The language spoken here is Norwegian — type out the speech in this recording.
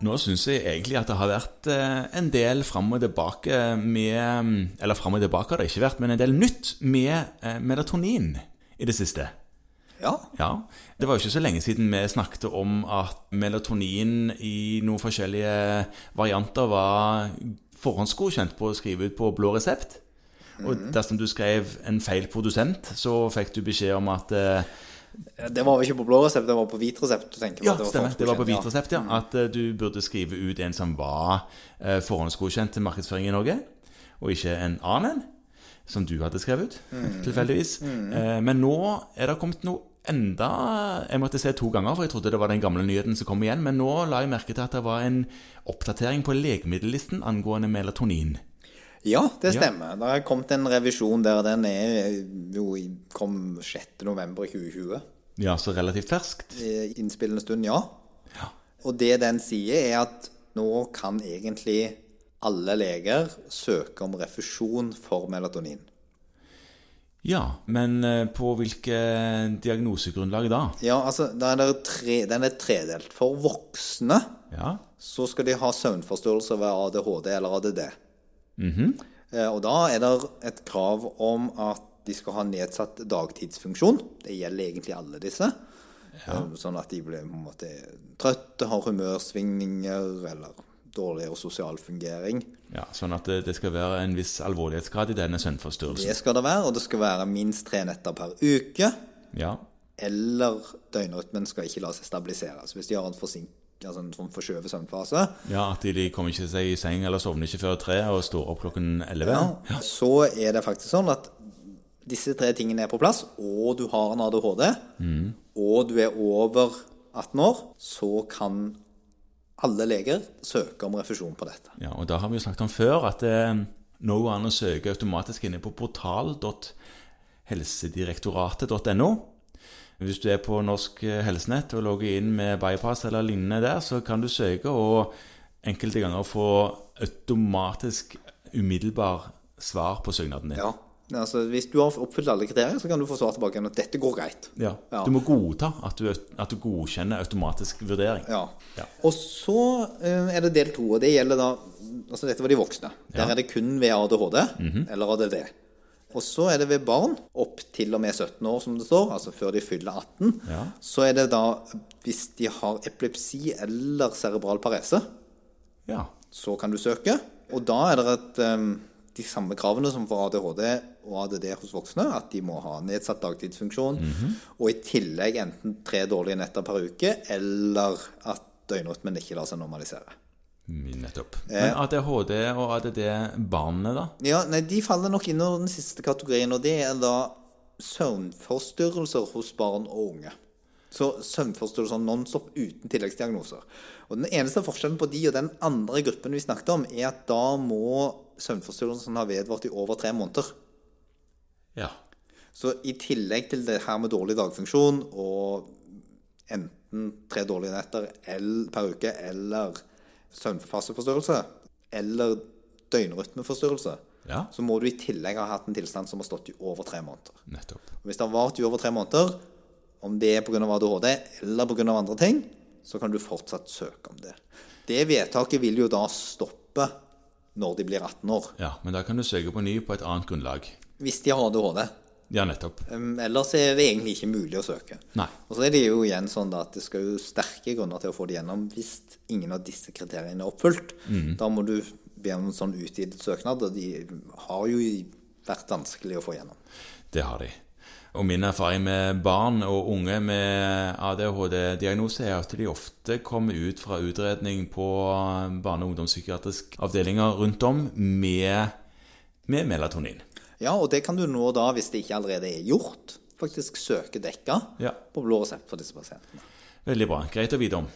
Nå syns jeg egentlig at det har vært eh, en del fram og tilbake med Eller fram og tilbake har det ikke vært, men en del nytt med eh, melatonin i det siste. Ja. Ja, Det var jo ikke så lenge siden vi snakket om at melatonin i noen forskjellige varianter var forhåndsgodkjent på å skrive ut på blå resept. Og dersom du skrev en feil produsent, så fikk du beskjed om at eh, Det var vel ikke på blå resept, det var på hvit resept. Ja, at stemmer. Det var på hvit resept, ja. At uh, du burde skrive ut en som var uh, forhåndsgodkjent til markedsføring i Norge, og ikke en annen en, som du hadde skrevet ut, tilfeldigvis. Eh, men nå er det kommet noe enda Jeg måtte se to ganger, for jeg trodde det var den gamle nyheten som kom igjen. Men nå la jeg merke til at det var en oppdatering på legemiddellisten angående melatonin. Ja, det stemmer. Det har kommet en revisjon der den er jo kom 6. november 2020. Ja, så relativt ferskt. Innspillende stund, ja. Og det den sier, er at nå kan egentlig alle leger søke om refusjon for melatonin. Ja, men eh, på hvilke diagnosegrunnlag da? Ja, altså, er det tre, den er tredelt. For voksne Ja, så skal de ha søvnforstyrrelser ved ADHD eller ADD. Mhm. -hmm. Og da er det et krav om at de skal ha nedsatt dagtidsfunksjon. Det gjelder egentlig alle disse. Ja. Sånn at de blir på en måte trøtte, har humørsvingninger eller dårligere sosial fungering. ja Sånn at det, det skal være en viss alvorlighetsgrad i denne søvnforstyrrelsen. Det skal det være, og det skal være minst tre netter per uke. Ja, Eller døgnrytmen skal ikke la seg stabilisere. Så hvis de har en forsink, altså en sånn forskjøvet søvnfase, Ja, at de, kommer ikke seg i seng eller sovner ikke før tre og står opp klokken elleve. ja, så er det faktisk sånn at disse tre tingene er på plass, og du har en ADHD, og du er over 18 år, så kan alle leger søke om refusjon på dette. Ja, og da har vi jo snakket om før at det nå går an å søke automatisk inne på portal.helsedirektoratet.no. Hvis du er på Norsk Helsenett og logger inn med bypass eller lignende der, så kan du søke og enkelte ganger få automatisk umiddelbar svar på søknaden din. Ja, altså Hvis du har oppfylt alle kriterier, så kan du få svar tilbake igjen at dette går greit. Ja. Ja. Du må godta at du, at du godkjenner automatisk vurdering. Ja. Ja. Og så eh, er det del to, og det gjelder da Altså dette var de voksne. Der er det kun ved ADHD eller ADD. Og så er det ved barn opp til og med 17 år, som det står, altså før de fyller 18. Ja. Så er det da hvis de har epilepsi eller cerebral parese, Ja. så kan du søke. Og da er det et, eh, de samme kravene som for ADHD og ADD hos voksne, at de må ha nedsatt dagtidsfunksjon, og i tillegg enten tre dårlige netter per uke, eller at døgnrytmen ikke lar seg normalisere. Nettopp. Men ADHD og ADD-barnene, da? Ja, nei, De faller nok inn under den siste kategorien, og det er da søvnforstyrrelser hos barn og unge. Så søvnforstyrrelser nonstop uten tilleggsdiagnoser. Og Den eneste forskjellen på de og den andre gruppen vi snakket om, er at da må søvnforstyrrelsen ha vedvart i over tre måneder. Ja. Så i tillegg til det her med dårlig dagfunksjon og enten tre dårlige netter per uke eller søvnfaseforstyrrelse eller døgnrytmeforstyrrelse, Ja. så må du i tillegg ha hatt en tilstand som har stått i over tre måneder. Nettopp. Og hvis det har vart i over tre måneder, om det er pga. ADHD eller pga. andre ting, så kan du fortsatt søke om det. Det vedtaket vil jo da stoppe når de blir 18 år, Ja, men da kan du søke på ny på et annet grunnlag. hvis de har ADHD. Ja, nettopp. Ellers er det egentlig ikke mulig å søke. Nei. Og så er det jo igjen sånn at det skal jo sterke grunner til å få det gjennom hvis ingen av disse kriteriene er oppfylt. Da må du be om en sånn utvidet søknad, og de har jo vært vanskelig å få gjennom. Det har de. Og min erfaring med barn og unge med ADHD-diagnose er at de ofte kommer ut fra utredning på barne- og ungdomspsykiatriske avdelinger rundt om med, med melatonin. Ja, og det kan du nå da, hvis det ikke allerede er gjort, faktisk søke dekka Ja. på blå resept for disse pasientene. Veldig bra. Greit å vite om.